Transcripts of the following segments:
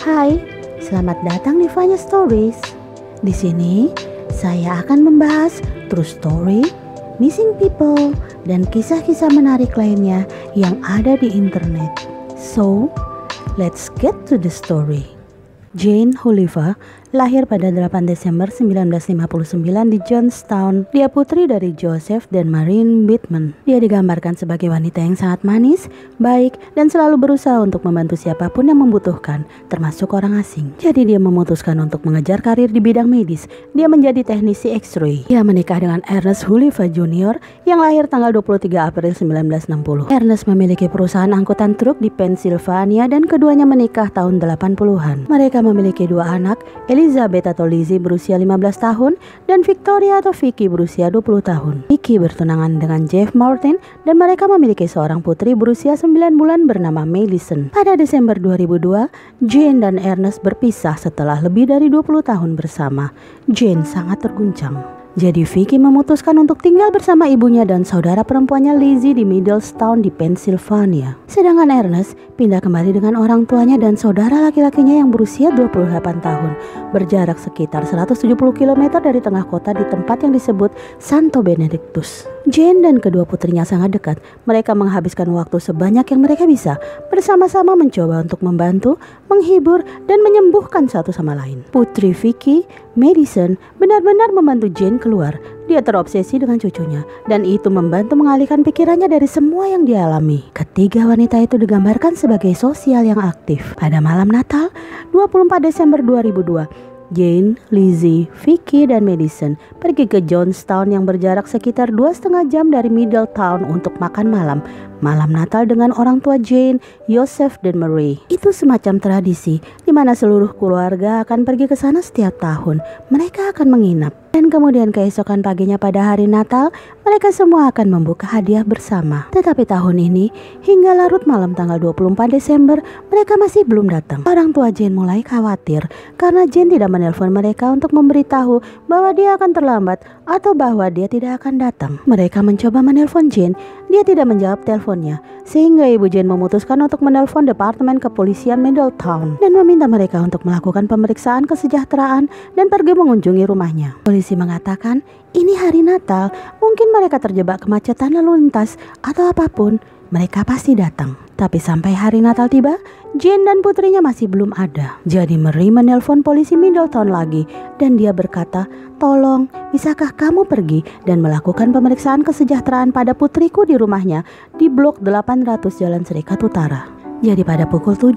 Hai, selamat datang di Vanya Stories. Di sini saya akan membahas true story, missing people, dan kisah-kisah menarik lainnya yang ada di internet. So, let's get to the story. Jane Oliver lahir pada 8 Desember 1959 di Johnstown. Dia putri dari Joseph dan Marine Bittman. Dia digambarkan sebagai wanita yang sangat manis, baik, dan selalu berusaha untuk membantu siapa pun yang membutuhkan, termasuk orang asing. Jadi dia memutuskan untuk mengejar karir di bidang medis. Dia menjadi teknisi X-ray. Dia menikah dengan Ernest Oliver Jr. yang lahir tanggal 23 April 1960. Ernest memiliki perusahaan angkutan truk di Pennsylvania dan keduanya menikah tahun 80-an. Mereka memiliki dua anak, Elizabeth atau Lizzie berusia 15 tahun dan Victoria atau Vicky berusia 20 tahun. Vicky bertunangan dengan Jeff Martin dan mereka memiliki seorang putri berusia 9 bulan bernama Madison. Pada Desember 2002, Jane dan Ernest berpisah setelah lebih dari 20 tahun bersama. Jane sangat terguncang. Jadi Vicky memutuskan untuk tinggal bersama ibunya dan saudara perempuannya Lizzie di Middletown di Pennsylvania. Sedangkan Ernest pindah kembali dengan orang tuanya dan saudara laki-lakinya yang berusia 28 tahun, berjarak sekitar 170 km dari tengah kota di tempat yang disebut Santo Benedictus. Jane dan kedua putrinya sangat dekat. Mereka menghabiskan waktu sebanyak yang mereka bisa bersama-sama mencoba untuk membantu, menghibur, dan menyembuhkan satu sama lain. Putri Vicky, Madison, benar-benar membantu Jane keluar. Dia terobsesi dengan cucunya dan itu membantu mengalihkan pikirannya dari semua yang dia alami. Ketiga wanita itu digambarkan sebagai sosial yang aktif. Pada malam Natal, 24 Desember 2002, Jane, Lizzie, Vicky, dan Madison pergi ke Johnstown yang berjarak sekitar dua setengah jam dari Middletown untuk makan malam Malam Natal dengan orang tua Jane, Joseph, dan Marie. Itu semacam tradisi di mana seluruh keluarga akan pergi ke sana setiap tahun. Mereka akan menginap. Dan kemudian keesokan paginya pada hari Natal, mereka semua akan membuka hadiah bersama. Tetapi tahun ini, hingga larut malam tanggal 24 Desember, mereka masih belum datang. Orang tua Jane mulai khawatir karena Jane tidak menelpon mereka untuk memberitahu bahwa dia akan terlambat atau bahwa dia tidak akan datang. Mereka mencoba menelpon Jane, dia tidak menjawab telepon sehingga Ibu Jane memutuskan untuk menelpon Departemen Kepolisian Middletown dan meminta mereka untuk melakukan pemeriksaan kesejahteraan dan pergi mengunjungi rumahnya. Polisi mengatakan, ini hari Natal, mungkin mereka terjebak kemacetan lalu lintas atau apa pun, mereka pasti datang. Tapi sampai hari Natal tiba, Jane dan putrinya masih belum ada. Jadi Mary menelpon polisi Middleton lagi dan dia berkata, Tolong, bisakah kamu pergi dan melakukan pemeriksaan kesejahteraan pada putriku di rumahnya di blok 800 Jalan Serikat Utara. Jadi pada pukul 7,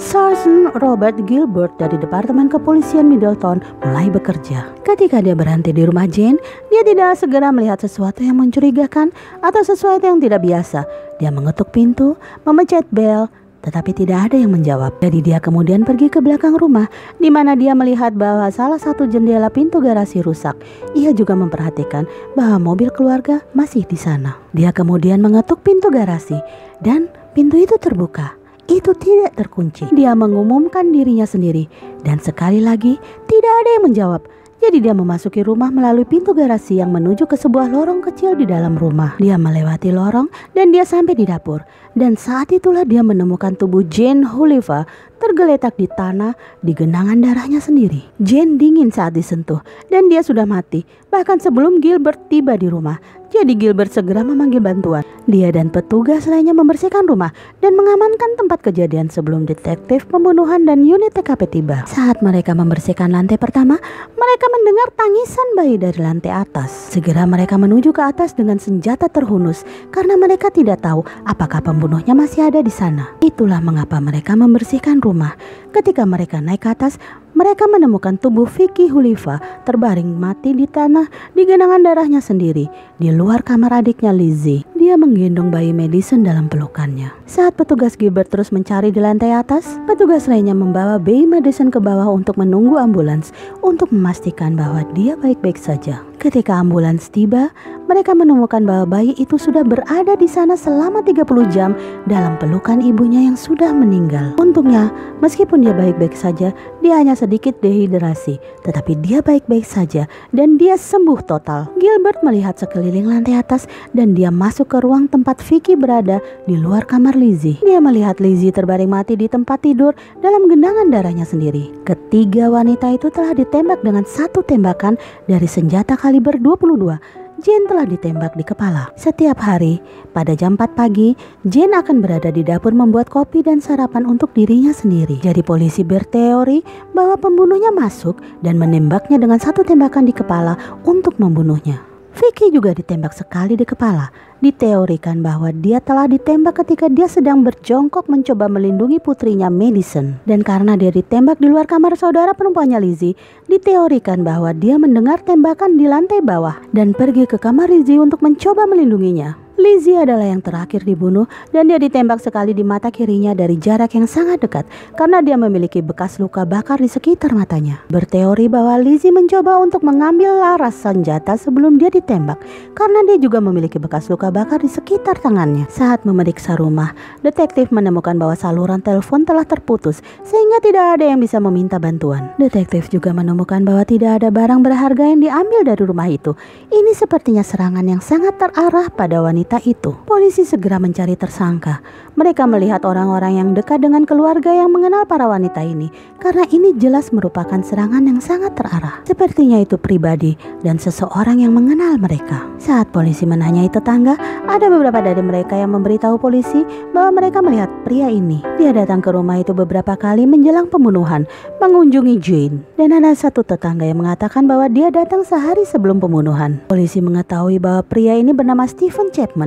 Sergeant Robert Gilbert dari Departemen Kepolisian Middleton mulai bekerja. Ketika dia berhenti di rumah Jane, dia tidak segera melihat sesuatu yang mencurigakan atau sesuatu yang tidak biasa. Dia mengetuk pintu, memencet bel, tetapi tidak ada yang menjawab. Jadi dia kemudian pergi ke belakang rumah, di mana dia melihat bahwa salah satu jendela pintu garasi rusak. Ia juga memperhatikan bahwa mobil keluarga masih di sana. Dia kemudian mengetuk pintu garasi, dan pintu itu terbuka itu tidak terkunci. Dia mengumumkan dirinya sendiri, dan sekali lagi tidak ada yang menjawab. Jadi dia memasuki rumah melalui pintu garasi yang menuju ke sebuah lorong kecil di dalam rumah. Dia melewati lorong dan dia sampai di dapur. Dan saat itulah dia menemukan tubuh Jane Oliver tergeletak di tanah di genangan darahnya sendiri. Jane dingin saat disentuh dan dia sudah mati bahkan sebelum Gilbert tiba di rumah. Jadi Gilbert segera memanggil bantuan. Dia dan petugas lainnya membersihkan rumah dan mengamankan tempat kejadian sebelum detektif pembunuhan dan unit TKP tiba. Saat mereka membersihkan lantai pertama, mereka mendengar tangisan bayi dari lantai atas. Segera mereka menuju ke atas dengan senjata terhunus karena mereka tidak tahu apakah pembunuhnya masih ada di sana. Itulah mengapa mereka membersihkan rumah. Ketika mereka naik ke atas, mereka menemukan tubuh Vicky Hulifa terbaring mati di tanah di genangan darahnya sendiri di luar kamar adiknya Lizzie. Dia menggendong bayi Madison dalam pelukannya. Saat petugas Gilbert terus mencari di lantai atas, petugas lainnya membawa bayi Madison ke bawah untuk menunggu ambulans untuk memastikan bahwa dia baik-baik saja. Ketika ambulans tiba, mereka menemukan bahwa bayi itu sudah berada di sana selama 30 jam dalam pelukan ibunya yang sudah meninggal. Untungnya, meskipun dia baik-baik saja, dia hanya sedikit dehidrasi, tetapi dia baik-baik saja dan dia sembuh total. Gilbert melihat sekeliling lantai atas dan dia masuk ke ruang tempat Vicky berada di luar kamar Lizzie. Dia melihat Lizzie terbaring mati di tempat tidur dalam genangan darahnya sendiri. Ketiga wanita itu telah ditembak dengan satu tembakan dari senjata kaliber 22 Jane telah ditembak di kepala. Setiap hari, pada jam 4 pagi, Jane akan berada di dapur membuat kopi dan sarapan untuk dirinya sendiri. Jadi polisi berteori bahwa pembunuhnya masuk dan menembaknya dengan satu tembakan di kepala untuk membunuhnya. Vicky juga ditembak sekali di kepala. Diteorikan bahwa dia telah ditembak ketika dia sedang berjongkok mencoba melindungi putrinya Madison. Dan karena dia ditembak di luar kamar saudara perempuannya Lizzie, diteorikan bahwa dia mendengar tembakan di lantai bawah dan pergi ke kamar Lizzie untuk mencoba melindunginya. Lizzie adalah yang terakhir dibunuh dan dia ditembak sekali di mata kirinya dari jarak yang sangat dekat karena dia memiliki bekas luka bakar di sekitar matanya. Berteori bahwa Lizzie mencoba untuk mengambil laras senjata sebelum dia ditembak karena dia juga memiliki bekas luka bakar di sekitar tangannya. Saat memeriksa rumah, detektif menemukan bahwa saluran telepon telah terputus sehingga tidak ada yang bisa meminta bantuan. Detektif juga menemukan bahwa tidak ada barang berharga yang diambil dari rumah itu. Ini sepertinya serangan yang sangat terarah pada wanita wanita itu. Polisi segera mencari tersangka. Mereka melihat orang-orang yang dekat dengan keluarga yang mengenal para wanita ini karena ini jelas merupakan serangan yang sangat terarah. Sepertinya itu pribadi dan seseorang yang mengenal mereka. Saat polisi menanyai tetangga, ada beberapa dari mereka yang memberitahu polisi bahwa mereka melihat pria ini. Dia datang ke rumah itu beberapa kali menjelang pembunuhan, mengunjungi Jane. Dan ada satu tetangga yang mengatakan bahwa dia datang sehari sebelum pembunuhan. Polisi mengetahui bahwa pria ini bernama Stephen Chapman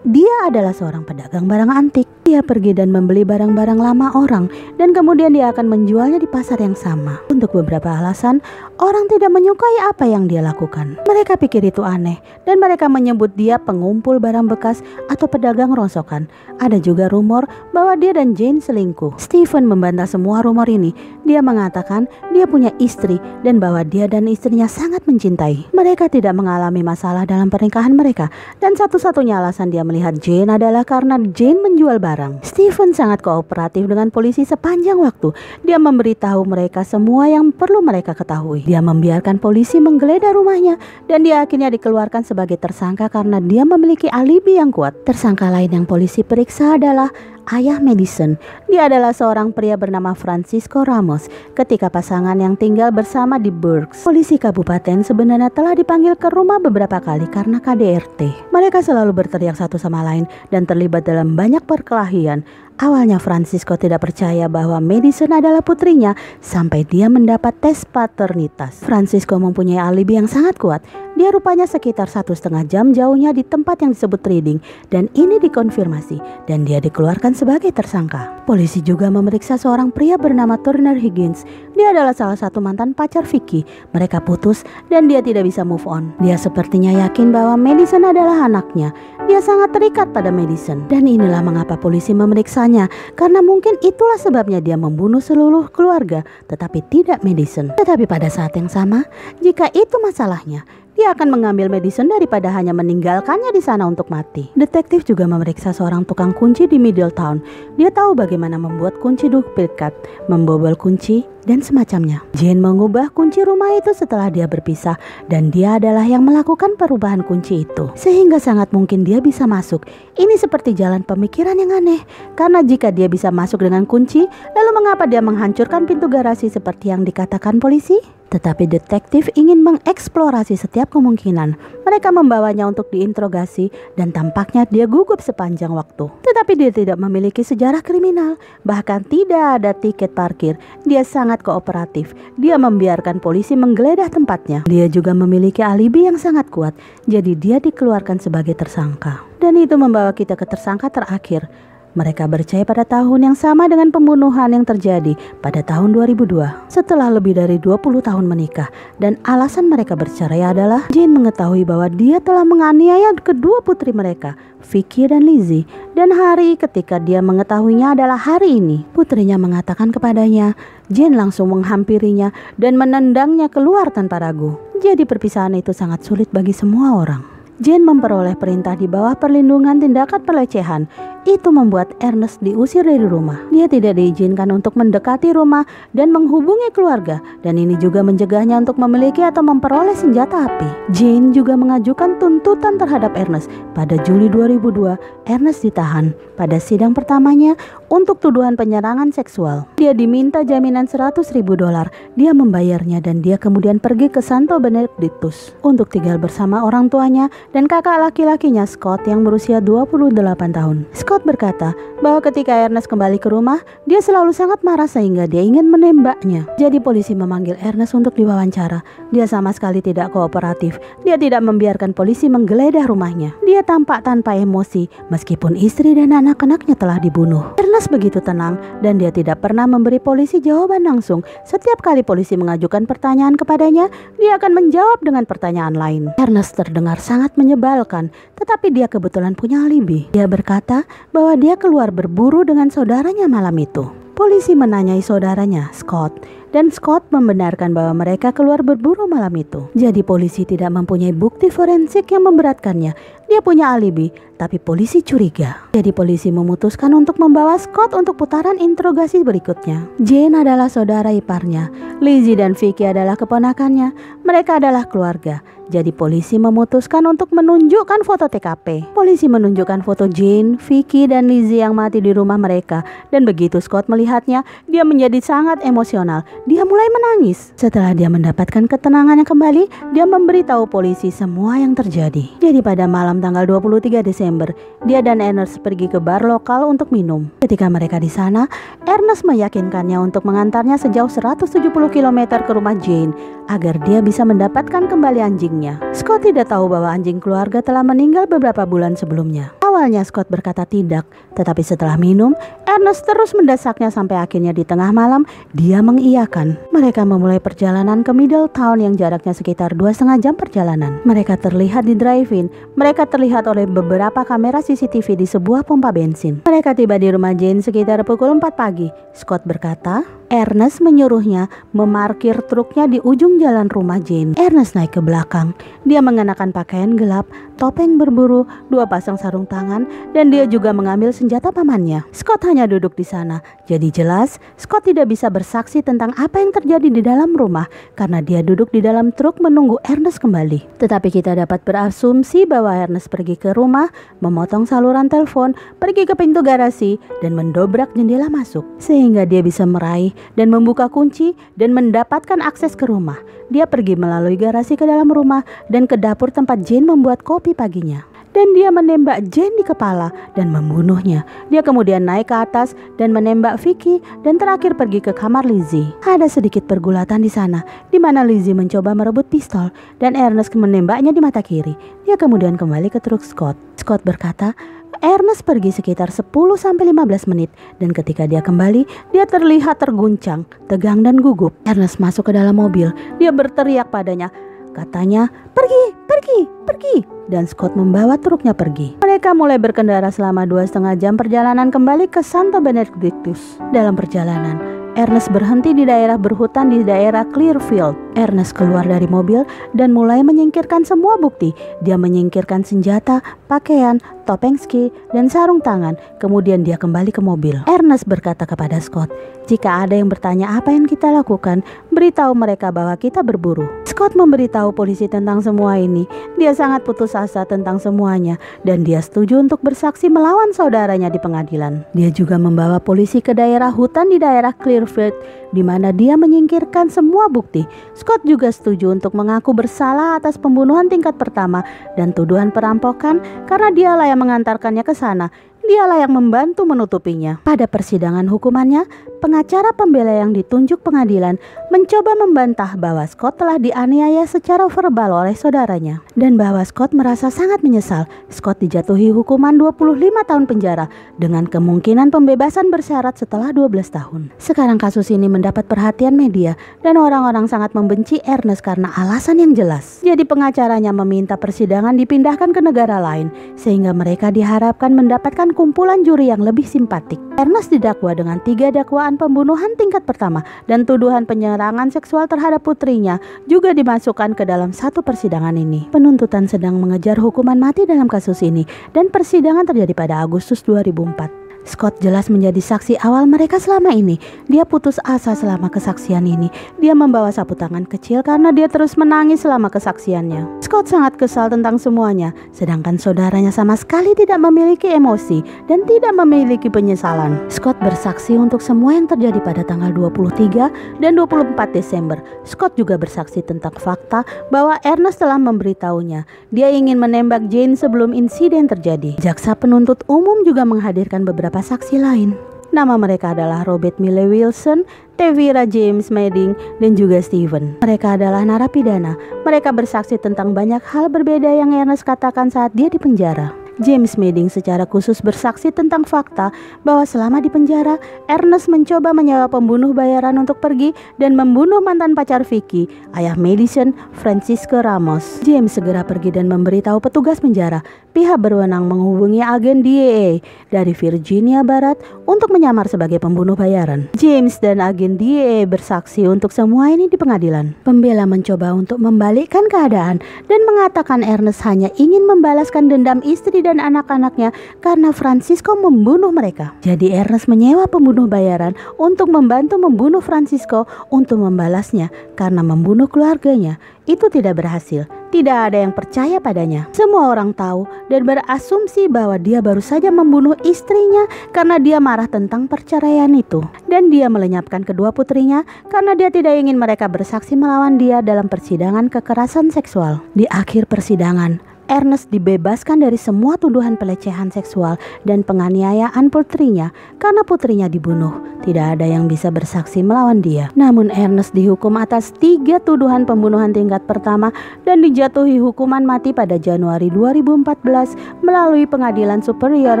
Dia adalah seorang pedagang barang antik. Dia pergi dan membeli barang-barang lama orang dan kemudian dia akan menjualnya di pasar yang sama. Untuk beberapa alasan, orang tidak menyukai apa yang dia lakukan. Mereka pikir itu aneh dan mereka menyebut dia pengumpul barang bekas atau pedagang rongsokan. Ada juga rumor bahwa dia dan Jane selingkuh. Stephen membantah semua rumor ini. Dia mengatakan dia punya istri dan bahwa dia dan istrinya sangat mencintai. Mereka tidak mengalami masalah dalam pernikahan mereka dan satu-satunya alasan dia melihat Jane adalah karena Jane menjual barang. Stephen sangat kooperatif dengan polisi sepanjang waktu. Dia memberitahu mereka semua yang perlu mereka ketahui. Dia membiarkan polisi menggeledah rumahnya dan dia akhirnya dikeluarkan sebagai tersangka karena dia memiliki alibi yang kuat. Tersangka lain yang polisi periksa adalah ayah Madison. Dia adalah seorang pria bernama Francisco Ramos ketika pasangan yang tinggal bersama di Berks. Polisi kabupaten sebenarnya telah dipanggil ke rumah beberapa kali karena KDRT. Mereka selalu berteriak satu sama lain dan terlibat dalam banyak perkelahian. Awalnya Francisco tidak percaya bahwa Madison adalah putrinya sampai dia mendapat tes paternitas. Francisco mempunyai alibi yang sangat kuat. Dia rupanya sekitar satu setengah jam jauhnya di tempat yang disebut trading dan ini dikonfirmasi dan dia dikeluarkan sebagai tersangka. Polisi juga memeriksa seorang pria bernama Turner Higgins. Dia adalah salah satu mantan pacar Vicky. Mereka putus dan dia tidak bisa move on. Dia sepertinya yakin bahwa Madison adalah anaknya. Dia sangat terikat pada Madison. Dan inilah mengapa polisi memeriksanya. Karena mungkin itulah sebabnya dia membunuh seluruh keluarga. Tetapi tidak Madison. Tetapi pada saat yang sama, jika itu masalahnya, dia akan mengambil medicine daripada hanya meninggalkannya di sana untuk mati. Detektif juga memeriksa seorang tukang kunci di Middletown. Dia tahu bagaimana membuat kunci duplikat, membobol kunci, dan semacamnya. Jane mengubah kunci rumah itu setelah dia berpisah dan dia adalah yang melakukan perubahan kunci itu. Sehingga sangat mungkin dia bisa masuk. Ini seperti jalan pemikiran yang aneh. Karena jika dia bisa masuk dengan kunci, lalu mengapa dia menghancurkan pintu garasi seperti yang dikatakan polisi? Tetapi detektif ingin mengeksplorasi setiap kemungkinan. Mereka membawanya untuk diinterogasi dan tampaknya dia gugup sepanjang waktu. Tetapi dia tidak memiliki sejarah kriminal, bahkan tidak ada tiket parkir. Dia sangat kooperatif. Dia membiarkan polisi menggeledah tempatnya. Dia juga memiliki alibi yang sangat kuat, jadi dia dikeluarkan sebagai tersangka. Dan itu membawa kita ke tersangka terakhir, mereka percaya pada tahun yang sama dengan pembunuhan yang terjadi pada tahun 2002. Setelah lebih dari 20 tahun menikah dan alasan mereka bercerai adalah Jane mengetahui bahwa dia telah menganiaya kedua putri mereka, Vicky dan Lizzie. Dan hari ketika dia mengetahuinya adalah hari ini. Putrinya mengatakan kepadanya, Jane langsung menghampirinya dan menendangnya keluar tanpa ragu. Jadi perpisahan itu sangat sulit bagi semua orang. Jane memperoleh perintah di bawah perlindungan tindakan pelecehan. Itu membuat Ernest diusir dari rumah. Dia tidak diizinkan untuk mendekati rumah dan menghubungi keluarga dan ini juga mencegahnya untuk memiliki atau memperoleh senjata api. Jane juga mengajukan tuntutan terhadap Ernest. Pada Juli 2002, Ernest ditahan pada sidang pertamanya untuk tuduhan penyerangan seksual. Dia diminta jaminan 100 ribu dolar. Dia membayarnya dan dia kemudian pergi ke Santo Benedictus untuk tinggal bersama orang tuanya dan kakak laki-lakinya Scott yang berusia 28 tahun. Scott berkata bahwa ketika Ernest kembali ke rumah, dia selalu sangat marah sehingga dia ingin menembaknya. Jadi polisi memanggil Ernest untuk diwawancara. Dia sama sekali tidak kooperatif. Dia tidak membiarkan polisi menggeledah rumahnya. Dia tampak tanpa emosi meskipun istri dan anak-anaknya telah dibunuh. Ernest begitu tenang dan dia tidak pernah memberi polisi jawaban langsung. Setiap kali polisi mengajukan pertanyaan kepadanya, dia akan menjawab dengan pertanyaan lain. Ernest terdengar sangat menyebalkan, tetapi dia kebetulan punya alibi. Dia berkata bahwa dia keluar berburu dengan saudaranya malam itu. Polisi menanyai saudaranya, Scott, dan Scott membenarkan bahwa mereka keluar berburu malam itu. Jadi polisi tidak mempunyai bukti forensik yang memberatkannya. Dia punya alibi, tapi polisi curiga. Jadi polisi memutuskan untuk membawa Scott untuk putaran interogasi berikutnya. Jane adalah saudara iparnya, Lizzie dan Vicky adalah keponakannya. Mereka adalah keluarga. Jadi polisi memutuskan untuk menunjukkan foto TKP. Polisi menunjukkan foto Jane, Vicky, dan Lizzie yang mati di rumah mereka. Dan begitu Scott melihatnya, dia menjadi sangat emosional. Dia mulai menangis. Setelah dia mendapatkan ketenangannya kembali, dia memberitahu polisi semua yang terjadi. Jadi pada malam tanggal 23 Desember, dia dan Ernest pergi ke bar lokal untuk minum. Ketika mereka di sana, Ernest meyakinkannya untuk mengantarnya sejauh 170 km ke rumah Jane agar dia bisa mendapatkan kembali anjingnya. Scott tidak tahu bahwa anjing keluarga telah meninggal beberapa bulan sebelumnya. Awalnya Scott berkata tidak, tetapi setelah minum, Ernest terus mendesaknya sampai akhirnya di tengah malam dia mengiyakan. Mereka memulai perjalanan ke Middletown yang jaraknya sekitar dua setengah jam perjalanan. Mereka terlihat di drive-in. Mereka terlihat oleh beberapa kamera CCTV di sebuah pompa bensin. Mereka tiba di rumah Jane sekitar pukul 4 pagi. Scott berkata, Ernest menyuruhnya memarkir truknya di ujung jalan rumah Jane. Ernest naik ke belakang. Dia mengenakan pakaian gelap, topeng berburu, dua pasang sarung tangan, dan dia juga mengambil senjata pamannya. Scott hanya duduk di sana. Jadi jelas, Scott tidak bisa bersaksi tentang apa yang terjadi di dalam rumah karena dia duduk di dalam truk menunggu Ernest kembali. Tetapi kita dapat berasumsi bahwa Ernest pergi ke rumah, memotong saluran telepon, pergi ke pintu garasi, dan mendobrak jendela masuk sehingga dia bisa meraih dan membuka kunci dan mendapatkan akses ke rumah. Dia pergi melalui garasi ke dalam rumah dan ke dapur tempat Jane membuat kopi paginya. Dan dia menembak Jane di kepala dan membunuhnya. Dia kemudian naik ke atas dan menembak Vicky dan terakhir pergi ke kamar Lizzie. Ada sedikit pergulatan di sana, di mana Lizzie mencoba merebut pistol dan Ernest menembaknya di mata kiri. Dia kemudian kembali ke truk Scott. Scott berkata, Ernest pergi sekitar 10-15 menit dan ketika dia kembali, dia terlihat terguncang, tegang dan gugup. Ernest masuk ke dalam mobil. Dia berteriak padanya, Katanya, pergi, pergi, pergi. Dan Scott membawa truknya pergi. Mereka mulai berkendara selama dua setengah jam perjalanan kembali ke Santo Benedictus. Dalam perjalanan, Ernest berhenti di daerah berhutan di daerah Clearfield. Ernest keluar dari mobil dan mulai menyingkirkan semua bukti. Dia menyingkirkan senjata, pakaian, topeng ski, dan sarung tangan. Kemudian dia kembali ke mobil. Ernest berkata kepada Scott, jika ada yang bertanya apa yang kita lakukan, beritahu mereka bahwa kita berburu. Scott memberitahu polisi tentang semua ini. Dia sangat putus asa tentang semuanya dan dia setuju untuk bersaksi melawan saudaranya di pengadilan. Dia juga membawa polisi ke daerah hutan di daerah Clearfield di mana dia menyingkirkan semua bukti. Scott juga setuju untuk mengaku bersalah atas pembunuhan tingkat pertama dan tuduhan perampokan karena dialah yang mengantarkannya ke sana dialah yang membantu menutupinya. Pada persidangan hukumannya, pengacara pembela yang ditunjuk pengadilan mencoba membantah bahwa Scott telah dianiaya secara verbal oleh saudaranya dan bahwa Scott merasa sangat menyesal. Scott dijatuhi hukuman 25 tahun penjara dengan kemungkinan pembebasan bersyarat setelah 12 tahun. Sekarang kasus ini mendapat perhatian media dan orang-orang sangat membenci Ernest karena alasan yang jelas. Jadi pengacaranya meminta persidangan dipindahkan ke negara lain sehingga mereka diharapkan mendapatkan kumpulan juri yang lebih simpatik. Ernest didakwa dengan tiga dakwaan pembunuhan tingkat pertama dan tuduhan penyerangan seksual terhadap putrinya juga dimasukkan ke dalam satu persidangan ini. Penuntutan sedang mengejar hukuman mati dalam kasus ini dan persidangan terjadi pada Agustus 2004. Scott jelas menjadi saksi awal mereka selama ini. Dia putus asa selama kesaksian ini. Dia membawa sapu tangan kecil karena dia terus menangis selama kesaksiannya. Scott sangat kesal tentang semuanya, sedangkan saudaranya sama sekali tidak memiliki emosi dan tidak memiliki penyesalan. Scott bersaksi untuk semua yang terjadi pada tanggal 23 dan 24 Desember. Scott juga bersaksi tentang fakta bahwa Ernest telah memberitahunya dia ingin menembak Jane sebelum insiden terjadi. Jaksa penuntut umum juga menghadirkan beberapa beberapa saksi lain. Nama mereka adalah Robert Mille Wilson, Tevira James Mading, dan juga Steven. Mereka adalah narapidana. Mereka bersaksi tentang banyak hal berbeda yang Ernest katakan saat dia di penjara. James Mading secara khusus bersaksi tentang fakta bahwa selama di penjara, Ernest mencoba menyewa pembunuh bayaran untuk pergi dan membunuh mantan pacar Vicky, ayah Madison, Francisco Ramos. James segera pergi dan memberitahu petugas penjara. Pihak berwenang menghubungi agen DEA dari Virginia Barat untuk menyamar sebagai pembunuh bayaran. James dan agen DEA bersaksi untuk semua ini di pengadilan. Pembela mencoba untuk membalikkan keadaan dan mengatakan Ernest hanya ingin membalaskan dendam dan anak-anaknya karena Francisco membunuh mereka. Jadi Ernest menyewa pembunuh bayaran untuk membantu membunuh Francisco untuk membalasnya karena membunuh keluarganya. Itu tidak berhasil. Tidak ada yang percaya padanya. Semua orang tahu dan berasumsi bahwa dia baru saja membunuh istrinya karena dia marah tentang perceraian itu. Dan dia melenyapkan kedua putrinya karena dia tidak ingin mereka bersaksi melawan dia dalam persidangan kekerasan seksual. Di akhir persidangan, Ernest dibebaskan dari semua tuduhan pelecehan seksual dan penganiayaan putrinya karena putrinya dibunuh. Tidak ada yang bisa bersaksi melawan dia. Namun Ernest dihukum atas tiga tuduhan pembunuhan tingkat pertama dan dijatuhi hukuman mati pada Januari 2014 melalui pengadilan superior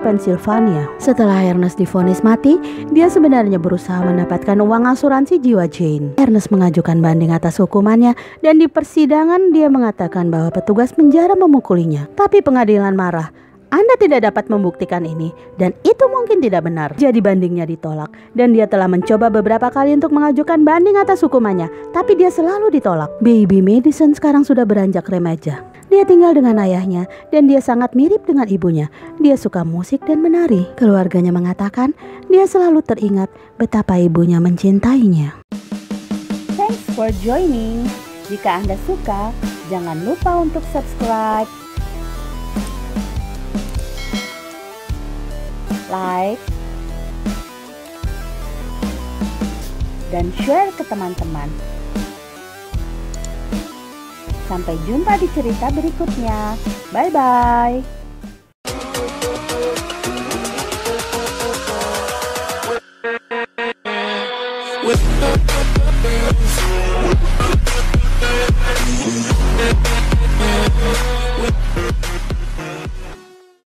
Pennsylvania. Setelah Ernest difonis mati, dia sebenarnya berusaha mendapatkan uang asuransi jiwa Jane. Ernest mengajukan banding atas hukumannya dan di persidangan dia mengatakan bahwa petugas penjara memukul memukulinya. Tapi pengadilan marah. Anda tidak dapat membuktikan ini dan itu mungkin tidak benar. Jadi bandingnya ditolak dan dia telah mencoba beberapa kali untuk mengajukan banding atas hukumannya, tapi dia selalu ditolak. Baby Madison sekarang sudah beranjak remaja. Dia tinggal dengan ayahnya dan dia sangat mirip dengan ibunya. Dia suka musik dan menari. Keluarganya mengatakan dia selalu teringat betapa ibunya mencintainya. Thanks for joining. Jika Anda suka, jangan lupa untuk subscribe like, dan share ke teman-teman. Sampai jumpa di cerita berikutnya. Bye bye.